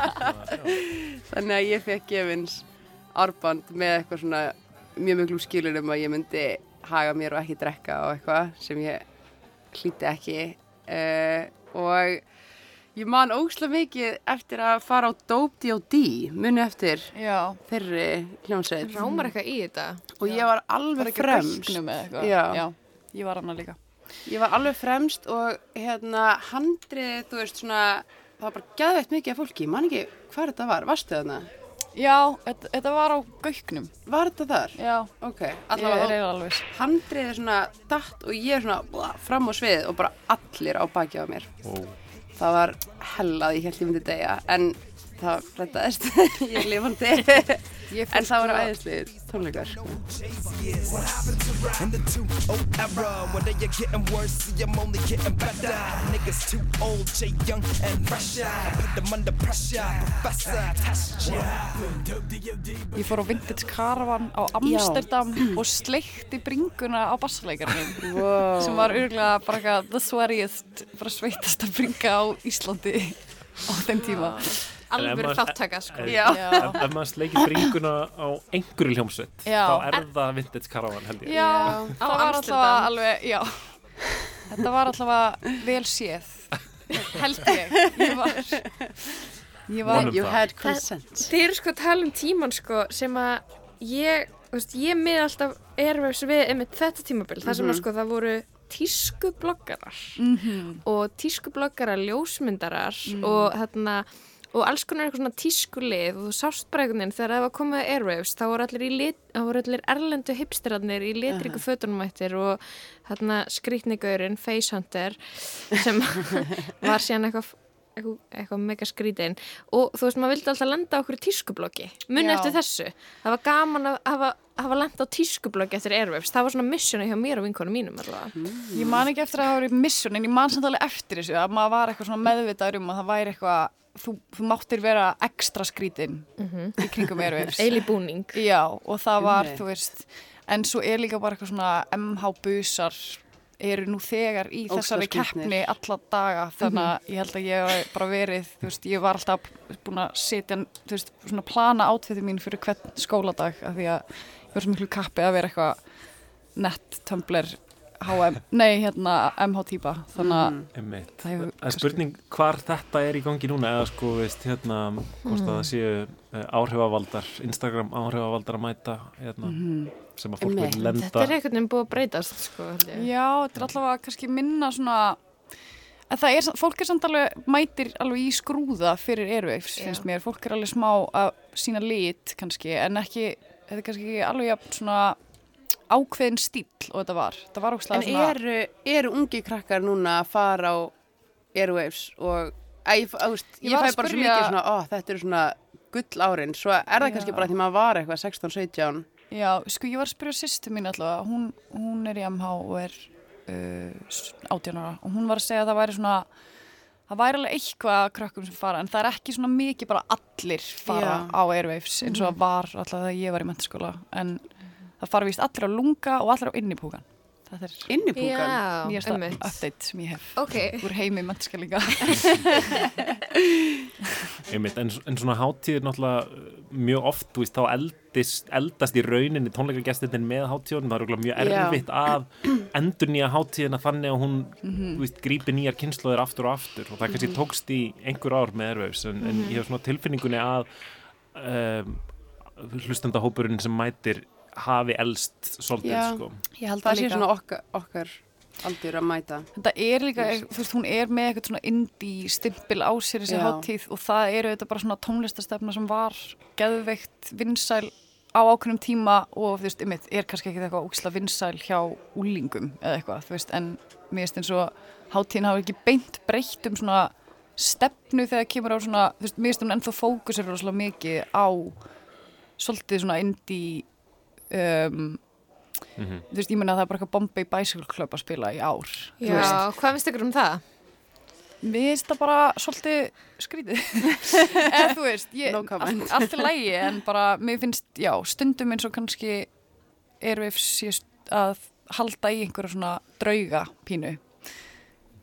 þannig að ég fekk gefins arband með eitthvað svona mjög miklu skilur um að ég myndi haga mér og ekki drekka og eitthvað sem ég hlýtti ekki uh, og ég man ógslag mikið eftir að fara á Dope D.O.D. muni eftir Já. þeirri hljómsveit Rámar eitthvað í þetta og ég var alveg fremst? Já. Já, ég var hana líka. Ég var alveg fremst og hérna handrið, þú veist svona það var bara geðveitt mikið af fólki, man ekki hvað þetta var, varstu þarna? Já, þetta, þetta var á gauknum. Var þetta þar? Já. Ok, Ég allavega er handrið er svona datt og ég er svona bla, fram á svið og bara allir á baki á mér Ó. það var hellað, ég held ég myndi degja en það rettaðist ég lifandi en það voru sko- æðislega tónleikar. What happened to rap in the 2-0 era? When they are getting worse, see I'm only getting better. Niggas too old, Jay Young and fresher. Put them under pressure, professor, test ya. Ég fór á Vintage Caravan á Amsterdam og sleikti bringuna á bassleikarnum Wow. sem var örgulega bara eitthvað the sweatiest, bara sveitasta bringa á Íslandi á þeim tíma. Maður- þáttaka, sko. ef- Já. Ef, maður sleikir bringuna á einhverju hljómsveit þá er það vintage caravan held ég Já, Á það var alltaf alveg, já, þetta var alltaf vel séð, held ég, ég var, ég var, you had consent Þið eru sko að tala um tíman sko sem að ég, þú veist, ég mið alltaf erfæfs við einmitt þetta tímabil þar sem Mhm. að sko það voru tískubloggarar Mhm. og tískubloggarar ljósmyndarar Mhm. og þarna og alls konar eitthvað svona tískulið og þú sást bara einhvern veginn þegar það var komið að Airwaves þá voru allir, lit, voru allir erlendu hipsterarnir í litriku uh fötunum ættir og þarna skrítnigaurin Facehunter sem var síðan eitthvað eitthvað, eitthvað mega skrítin og þú veist, maður vildi alltaf lenda á okkur tískubloggi muni Já. eftir þessu, það var gaman að hafa, hafa lenda á tískubloggi eftir Airwaves. Það var svona missioni hjá mér og vinkonum mínum allavega. Ég man ekki eftir að það voru mission en ég man samt alveg eftir þessu að maður var eitthvað svona meðvitaður um að það væri eitthvað, þú, þú máttir vera ekstra skrítin í kringum Airwaves. eili búning Já, og það var, Einmitt. þú veist, en svo er líka bara eitthvað svona MH-busar eru nú þegar í þessari keppni alla daga þannig að ég held að ég hef bara verið þú veist, ég var alltaf búin að setja þú veist, svona plana átfitið mín fyrir hvern skóladag af því að ég var svo miklu kappi að vera eitthvað nett, tumbler, HM nei, hérna, MH típa þannig að. Einmitt. það hefur Það er spurning hvar þetta er í gangi núna eða sko veist hérna hvort að það séu uh, áhrifavaldar Instagram áhrifavaldar að mæta hérna, sem að fólk Einmitt. vil lenda þetta er einhvern veginn búið að breytast sko. Já, þetta er allavega kannski minna svona en það er, fólk er samt alveg mætir alveg í skrúða fyrir Já. finnst mér, fólk er alveg smá að sína lit kannski, en ekki þetta er kannski ekki alveg jafn svona ákveðin stíl og þetta var. Þetta var en ógslag svona eru, eru ungi krakkar núna að fara á Airwaves og að, ég, að, veist, Ég ég fæ bara svo mikið svona, ó, þetta eru svona gull árin, svo er það Já. kannski bara því maður var eitthvað 16-17 Já, sko ég var að spyrja sýstu mín allavega, hún, hún er í MH og er uh, 18 ára. Og hún var að segja að það væri svona það væri alveg eitthvað krökkum sem fara en það er ekki svona mikið bara allir fara Já. á Airwaves eins og það var alltaf þegar ég var í mentaskóla en það fara víst allir á lunga og allir á innipúkan. Þetta er innipúkan nýjasta einmitt. update sem ég hef. Ok, úr heimi Einmitt, en, en svona hátíðir náttúrulega mjög oft, þú veist, þá eldist, eldast í rauninni tónleikagestinnin með hátíðunum, það er mjög Já. erfitt að endur nýja hátíðina þannig að hún, Mhm. þú veist, grípi nýjar kynnslóðir aftur og aftur. Og það kannski tókst í einhver ár með erfauðs, en, en ég hef svona tilfinningunni að um, hlustandahópurinn sem mætir hafi elst svolítið, Já. sko. ég held það sé líka. svona okkar, okkar aldur að mæta Þetta er líka, þú veist, hún er með eitthvað svona indie stimpil á sér þessi Já. hátíð og það eru þetta bara svona tónlistastefna sem var geðveikt vinsæl á ákveðnum tíma og þú veist, ymmið, er kannski ekki eitthvað ógislega vinsæl hjá úlingum eða eitthvað, þú veist, en mér finnst eins og hátíðin hafa ekki beint breytt um svona stefnu þegar kemur á svona, þú veist, mér finnst hún ennþá fókusir rosalega mikið á svolítið svona indie um, þú veist, ég meina að það er bara eitthvað Bombay Bicycle Club að spila í ár þú já, hvað finnst ykkur um það? Mér finnst það bara svolítið skrítið. Eða þú veist, ég, No allt, allt er lægi en bara mér finnst, já, stundum eins og kannski Airwaves sé st- að halda í einhverja svona drauga pínu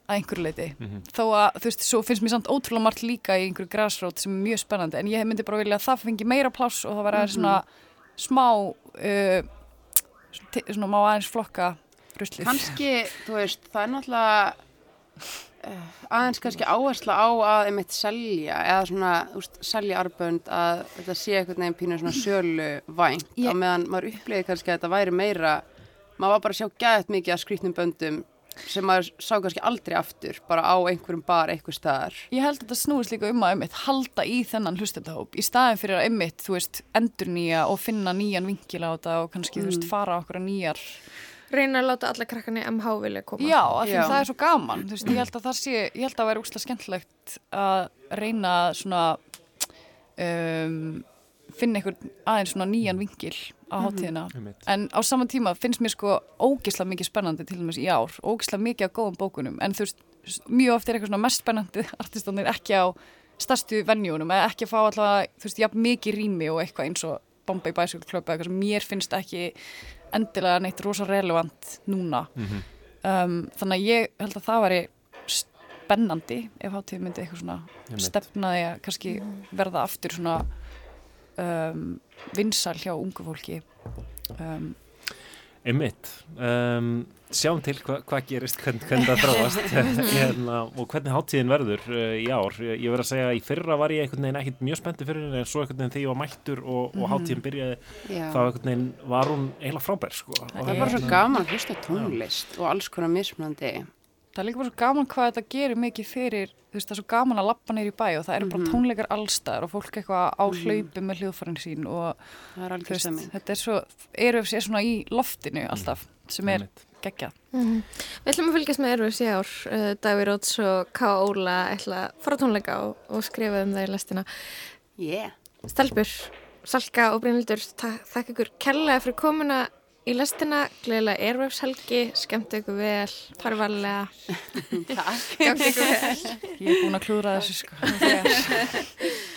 að einhverju leiti þó að, þú veist, svo finnst mér samt ótrúlega margt líka í einhverju grassrót sem er mjög spennandi en ég myndi bara vilja að það fengi meira pláss og það verða svona smá svona, svona má aðeins flokka bruslið. Kannski, þú veist, það er náttúrulega uh, aðeins kannski áhersla á að einmitt selja eða svona, veist, selja arbönd að þetta sé einhvern veginn pínu svona sölu vænt á meðan maður upplýði kannski að þetta væri meira maður var bara að sjá gæðt mikið af skrýtnum böndum sem maður sá kannski aldrei aftur bara á einhverjum bar einhver staðar Ég held að þetta snúist líka um að einmitt halda í þennan hlustendahóp í staðin fyrir að einmitt, þú veist, endur nýja og finna nýjan vinkil á þetta og kannski, þú veist, Mm. fara okkur að nýjar Reyna að láta alla krakkarni MH vilja koma. Já, af því það er svo gaman, þú veist, ég held að það sé, ég held að það væri úrslega skemmtilegt að reyna svona um, finna einhvern aðeins svona nýjan vinkil á Mhm. hátíðina Einmitt. en á sama tíma finnst mér sko ógislega mikið spennandi til dæmis í ár, ógislega mikið af góðum bókunum en þú veist, mjög oft er eitthvað svona mest spennandi artistanir ekki á stærstu venjúnum eða ekki að fá allavega, þú veist, jafn mikið rými og eitthvað eins og Bombay Bicycle Club eða eitthvað sem mér finnst ekki endilega neitt rosa relevant núna Mhm. um, þannig að ég held að það væri spennandi ef hátíð myndi eitthvað svona stefnaði að kannski verða aftur svona um, vinsal hjá ungu fólki um, Einmitt. Um, sjáum til hva, hvað gerist, hvern, hvernig það þráast hérna, og hvernig háttíðin verður uh, í ár. Ég, ég verð að segja að í fyrra var ég einhvern veginn ekkit mjög spenntið fyrir henni en svo einhvern veginn þegar ég var mættur og, og Mhm. háttíðin byrjaði Já. þá einhvern veginn var hún eiginlega frábær sko. Það er bara svo gaman að hlusta tónlist og alls konar mismunandi það er líka bara svo gaman hvað þetta gerir mikið fyrir þú veist það er svo gaman að lappa neyri í bæ og það eru bara Mhm. tónleikar allstaðar og fólk eitthvað á Mhm. hlaupi með hljóðfærin sín og er veist, þetta er svo, eru við svona í loftinu alltaf sem er geggjað Mhm. Við ætlum að fylgjast með Erfus í ár. Uh, Daví Róts og K. Óla ætla að fara á tónleika og, og skrifa um það í lestina. Yeah. Stelpur, Salka og Brynildur, þakka ykkur kærlega fyrir komuna í lestina. Gleðilega Erfus helgi, skemmtu ykkur vel. Takk. Gangi ykkur vel. ég er búin að klúðra þessu sko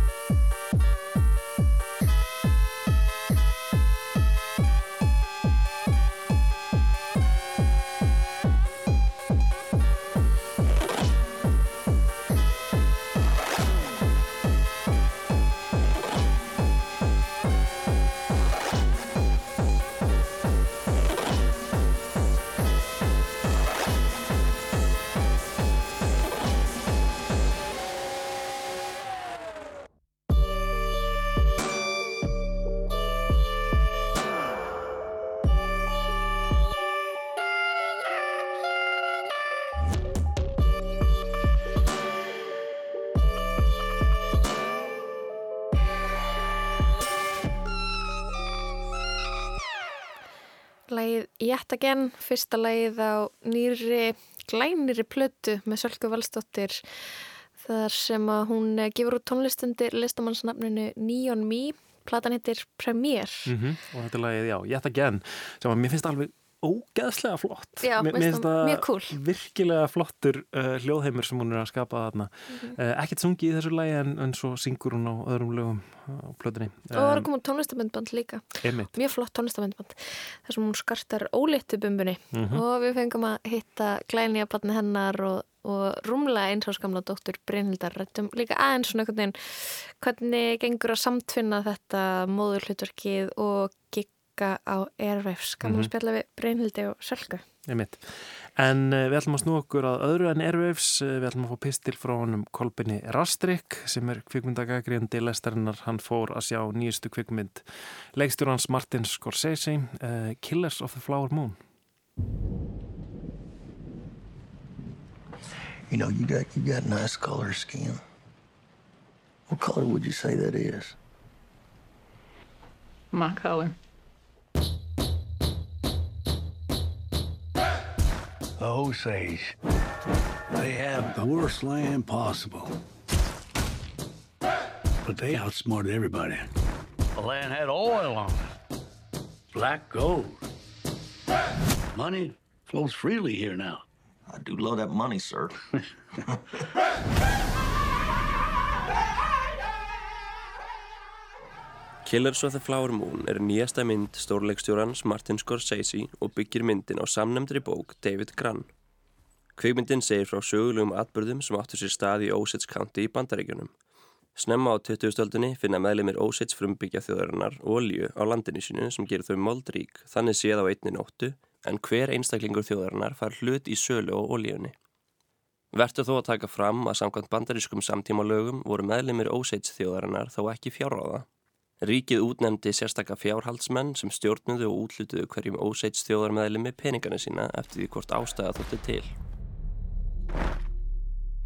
Yet Again, fyrsta lagið á nýri, glæniri plötu með Sölku Valstóttir þar sem að hún eh, gefur út tónlistundir listamannsnafninu Neon Me platan heitir Premier mm -hmm. og þetta lagið, já, Yet Again sem að mér finnst alveg ógeðslega flott Já, mér finnst það mjög cool. virkilega flottur uh, hljóðheimur sem hún er að skapa þarna mm -hmm. uh, ekkert sungið í þessu lægi en, en svo syngur hún á öðrum lögum á plötunni og það var að koma tónlistamöndband líka Einmitt. mjög flott tónlistamöndband þar sem hún skartar ólittu bumbunni mm -hmm. og við fengum að hitta glæni að batni hennar og, og rúmlega eins á skamla dóttur Brynhildar rættum líka aðeins svona veginn hvernig gengur að samtvinna þetta móðurhlutverkið og gigga á Airwaves kannu mm -hmm. spjalla við Brynhildi og Sölku Einmitt. En uh, við ætlum að snú okkur að öðru en Airwaves, uh, við ætlum að fá pistil frá honum Kolbini Rastrik sem er kvikmyndagagriðandi lestarinnar, hann fór að sjá nýjustu kvikmynd leikstjórnans Martin Scorsese, uh, Killers of the Flower Moon. You know, you got, you got nice color skin. What color would you say that is? My color. The Osage. They have the worst land possible. But they outsmarted everybody. The land had oil on it. Black gold. Money flows freely here now. I do love that money, sir. Killers of the Flower Moon er nýjasta mynd stórleikstjórans Martin Scorsese og byggir myndin á samnemndri bók David Grann. Kvikmyndin segir frá sögulegum atbyrðum sem áttur sér stað í Osage County í bandaríkjunum. Snemma á 2000-öldinni finna meðlemið Osage frumbyggja þjóðarinnar olju á landinu sínu sem gerir þau moldrík þannig séð á einni nóttu en hver einstaklingur þjóðarinnar far hlut í sölu á oljunni. Vertu þó að taka fram að samkvæmt bandarískum samtímalögum voru meðlemið Osage þjóðarinnar þó ekki fjárráða. Ríkið útnemdi sérstakka fjárhaldsmenn sem stjórnuðu og útlutuðu hverjum Osage þjóðarmeðlemi peningana sína eftir því hvort ástæða þótti til.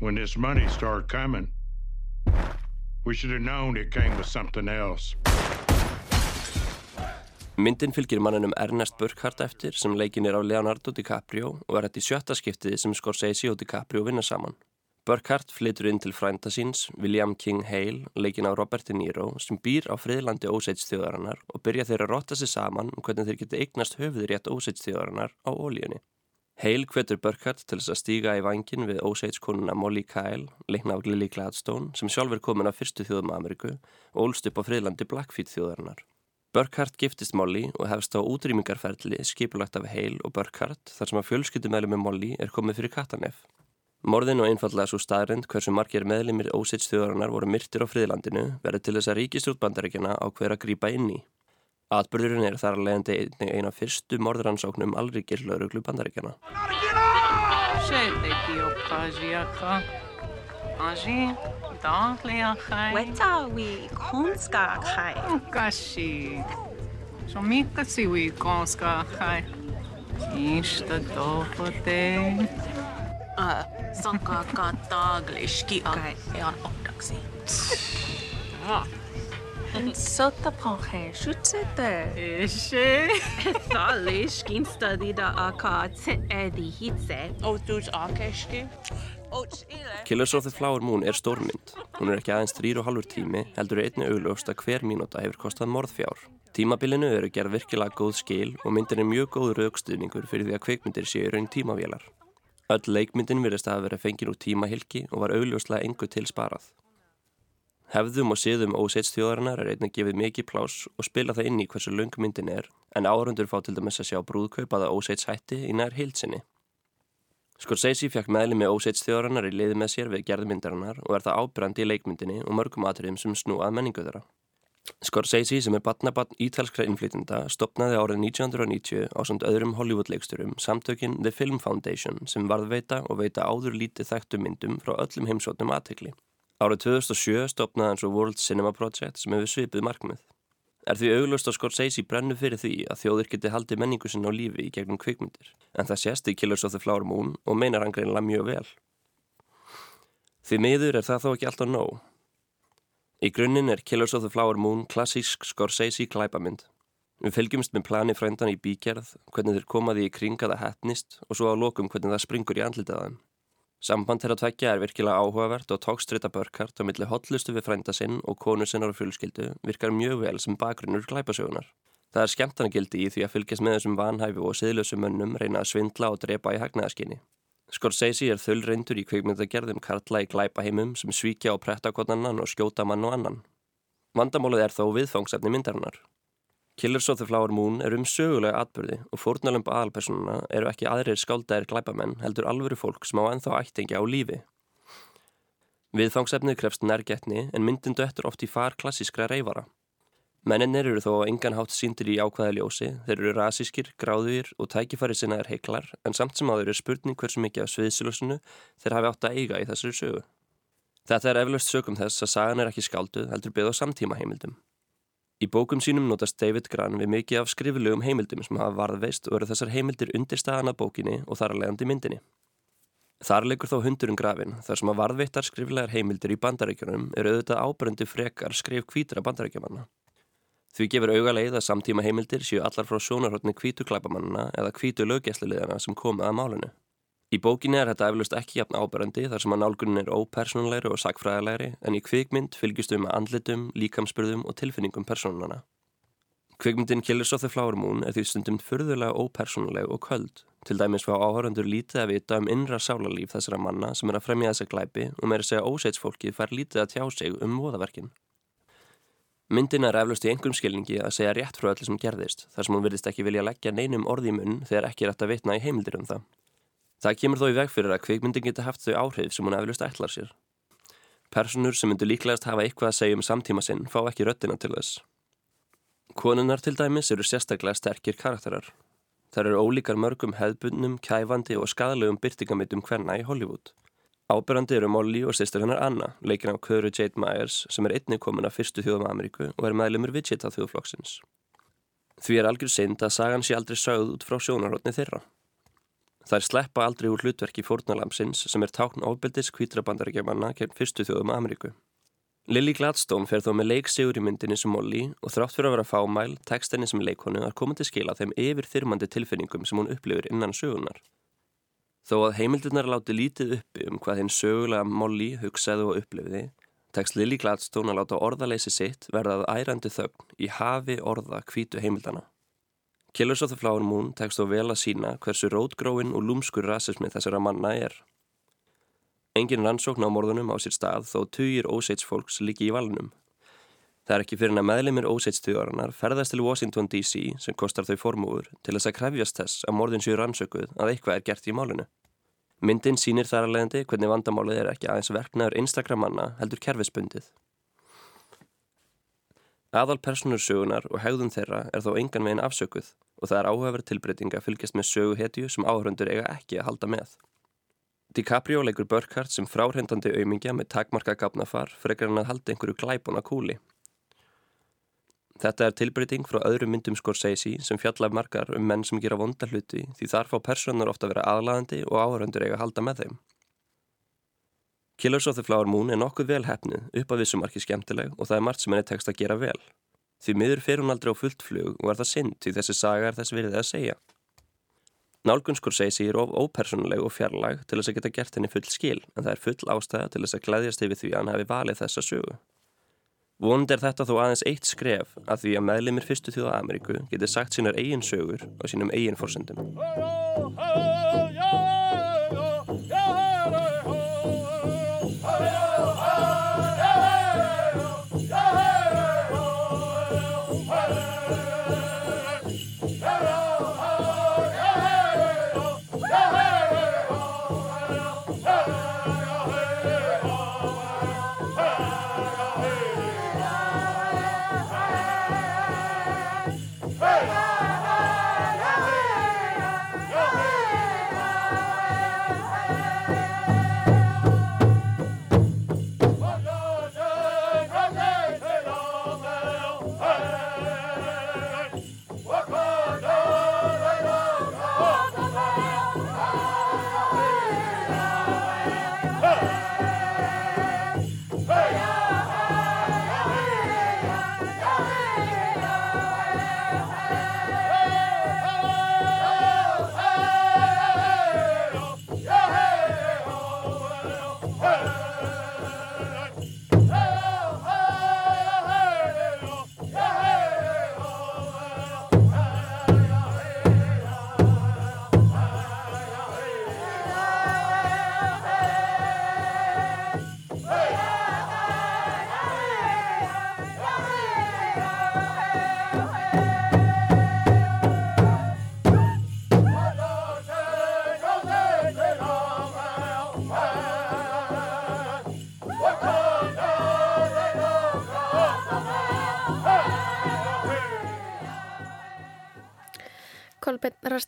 When this money started coming, we should have known it came with something else. Myndin fylgir mannunum Ernest Burkhardt eftir sem leikin er á Leonardo DiCaprio og er þetta í sjötta skiptið sem Scorsese og DiCaprio vinna saman. Burkhardt flytur inn til frænda síns, William King Hale, leikin á Robert De Niro, sem býr á friðlandi Óseits þjóðarinnar og byrja þeirra að rotta sig saman um hvernig þeir geti eignast höfuður rétt Óseits þjóðarinnar á ólíunni. Hale hvetur Burkhardt til þess að stíga í vangin við Óseits konuna Molly Kyle, leikna á Lily Gladstone, sem sjálf er komin af fyrstu þjóðum Ameríku og ólst upp á friðlandi Blackfeet þjóðarinnar. Burkhardt giftist Molly og hefst á útrýmingarferðli skipulagt af Hale og Burkhardt þar sem að fjölskyldumælu með Molly er komið fyrir Katanef. Morðin og einfallega svo staðrind hversu margir meðlimir ósits þjóðarinnar voru myrtir á friðlandinu verður til þess að ríkistjórnbandaríkjana á hver að grýpa inn í. Atbyrðurinn er þar að leiðandi einnig eina fyrstu morðrannsóknum allríkir lauruglu bandaríkjana. Sanka tagliski an opdaksi. Sota panche schutzete. Ishe. Talish kinstadida aka edi hitse. Ótús akeski. Killers of the Flower Moon er stórmynd. Hún er ekki aðeins þrýr og halvur tími, heldur er einni augljóst að hver mínúta hefur kostað morðfjár. Tímabilinu eru gerð virkilega góð skil og myndin er mjög góð raukstuðningur fyrir því að kveikmyndir séu raun tímavélar. Öll leikmyndin virðist að vera fengin úr tímahylki og var augljóslega engu til sparað. Hefðum og siðum óseits þjóðarinnar er einnig gefið mikið plás og spila það inn í hversu lung myndin er en áhörundur fá til dæmis að sjá brúðkaupaða óseits hætti í nær heilsinni. Scorsese fjakk meðli með óseits þjóðarinnar í liði með sér við gerðmyndarinnar og er það ábyrrandi í leikmyndinni og mörgum atriðum sem snúað menningu þeirra. Scorsese sem er batnabatn ítalskra innflytjenda stopnaði árið 1990 á samt öðrum Hollywood-leiksturum samtökin The Film Foundation sem varðveita og veita áður lítið þekktum myndum frá öllum heimsóttum aðtekli. Árið 2007 stopnaði hann svo World Cinema Project sem hefur svipið markmið. Er því auglust að Scorsese brennu fyrir því að þjóðir geti haldið menningu sinna á lífi í gegnum kvikmyndir en það sést í Killers of the Flower Moon og meinar hann greinlega mjög vel. Því miður er það þó ekki alltaf nóg. Í grunninn er Killers of the Flower Moon klassísk Scorsese klæpamynd. Við fylgjumst með plani frændan í bíkerð, hvernig þeir komaði í kringa það hættnist og svo á lokum hvernig það springur í andlitað þeim. Samband þeirra tveggja er virkilega áhugavert og tókstrita börkart á milli hotlustu við frænda sinn og konu sinnar og fjölskyldu virkar mjög vel sem bakgrunnur glæpasögunar. Það er skemmtanagildi í því að fylgjast með þessum vanhæfi og siðlösu mönnum reyna að svindla og drepa í hagnaðaskinni. Scorsese er þull reyndur í kveikmyndagerðum karla í glæpaheimum sem svíkja og pretta annan og skjóta mann og annan. Vandamálið er þó viðfangsefni myndarinnar. Killers of the Flower Moon er um sögulega atbyrði og fórnalömp aðalpersonuna eru ekki aðrir skáldæðir glæpamenn heldur alvöru fólk sem á ennþá ættingi á lífi. Viðfangsefnið krefst nærgetni en myndin döttur oft í far klassískra reyfara. Menninir eru þó engan hátt síndir í ákvæða ljósi, þeir eru rasískir, gráðugir og tækifæri sinna er heiklar en samt sem áður er spurning hversu mikið af sviðsilösunu þeir hafi átt að eiga í þessari sögu. Þetta er eflaust sögum þess að sagan er ekki skálduð heldur byggð á samtíma heimildum. Í bókum sínum notast David Grann við mikið af skrifilegum heimildum sem hafa varðveist og eru þessar heimildir undirstaðan af bókinni og þar að leiðandi myndinni. Þar leikur þó hundurinn grafin þar sem að varðveittar skriflegar heimildir í bandarækjunum eru auðvitað ábrendi frekar skrif kvítra bandarækjumanna. Því gefur auga leið að samtíma heimildir séu allar frá sjónarhóttni kvítu klæpamannina eða kvítu löggæslulegana sem komið að málinu. Í bókinni er þetta eflust ekki jafn áberandi þar sem að nálgunin er ópersónulegri og sagfræðilegri en í kvikmynd fylgjast við með andlitum, líkamspörðum og tilfinningum persónunana. Kvikmyndin Killers of the Flower Moon er því stundum fyrðulega ópersónuleg og köld. Til dæmis fá áhörandur lítið að vita um innra sálarlíf þessara manna sem er að fremja þessa glæpi og meira segja óseitsfólki fær lítið að tjá sig um voðaverkin. Myndin er eflust í einhverjum skilningi að segja rétt frá öllu sem gerðist þar sem hún virðist ekki vilja leggja neinum orði í munn þegar ekki er hægt að vitna í heimildir um það. Það kemur þó í veg fyrir að kvikmyndin geta haft þau áhrif sem hún eflust ætlar sér. Personur sem myndur líklegast hafa eitthvað að segja um samtíma sinn fá ekki röttina til þess. Konunar til dæmis eru sérstaklega sterkir karakterar. Það eru ólíkar mörgum hefðbundnum, kæfandi og skadalegum byrtingamittum hvenna í Hollywood. Ábyrrandi eru Molly og sýstur hennar Anna, leikin á Köru Jade Myers sem er einnig komin af fyrstu þjóðum Ameríku og er meðlumur Wichita þjóðflokksins. Því er algjör synd að sagan sé aldrei sögð út frá sjónarhóttni þeirra. Það er sleppa aldrei úr hlutverki fórnalamsins sem er tákn ofbeldis kvítrabandarækjamanna gegn fyrstu þjóðum Ameríku. Lily Gladstone fer þó með leiksigur í myndinni sem Molly og þrátt fyrir að vera fámæl, tekstinni sem leikonu er komið til skila þeim yfir þyrmandi tilfinningum sem hún upplifir innan sögunar. Þó að heimildunar láti lítið uppi um hvað hinn sögulega Molly hugsaði og upplifiði, tekst Lily Gladstone að láta orðaleysi sitt verðað ærandi þögn í hafi orða kvítu heimildana. Killers of the Flower Moon tekst þó vel að sína hversu rótgróin og lúmskur rasismi þessara manna er. Engin rannsókn á morðunum á sér stað þó tugir óseitsfólks líki í valnum. Það er ekki fyrir að meðlemið óseitstugaranar ferðast til Washington DC sem kostar þau formúur til þess að krefjast þess að morðin séu rannsökuð að eitthvað er gert í málunu. Myndin sínir þar að leiðandi hvernig vandamálið er ekki aðeins verknaður einstakra manna heldur kerfisbundið. Aðal personursögunar og hegðun þeirra er þó engan veginn afsökuð og það er áhugaverð tilbreyting að fylgjast með söguhetju sem áhörundur eiga ekki að halda með. DiCaprio leikur Burkhardt sem fráhrindandi auðmingja með takmarka gafnafar frekar hann að halda einhverju glæbuna kúli. Þetta er tilbreyting frá öðru myndum Scorsese sem fjallaf margar um menn sem gera vonda hluti því þar fá personur ofta að vera aðlaðandi og áhörundur eiga að halda með þeim. Killers of the Flower Moon er nokkuð vel hefnið, upp að vissumarki skemmtileg og það er margt sem henni tekst að gera vel. Því miður fer hún aldrei á fullt flug og er það synd því þessi saga er þess virðið að segja. Nálgunskur segi sér of ópersonleg og fjarlag til þess að geta gert henni full skil en það er full ástæða til þess að glæðjast yfir því að hann hefði valið þessa sögu. Vonund er þetta þó aðeins eitt skref að því að meðlimir fyrstu þjóða Ameríku geti sagt sínar eigin sögur og sínum eigin fórsendum.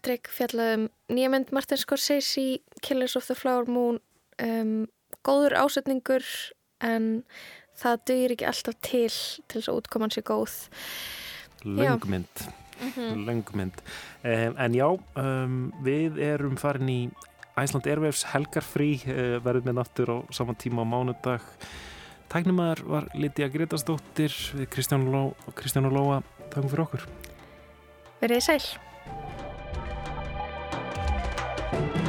Rastrik fjallaðum nýja mynd Martin Scorsese, Killers of the Flower Moon, um, góður ásetningur en það dugir ekki alltaf til til þess að útkoman sé góð. Já. Löngmynd. Mhm. Löngmynd. Um, en já, um, við erum farin í Æsland Airwaves helgarfrí, uh, verðum með náttúr á saman tíma á mánudag. Tæknumæður var Lítiða Gretastóttir við Kristján Ló, Kristján Lóa. Takk fyrir okkur. Verðið sæl. thank you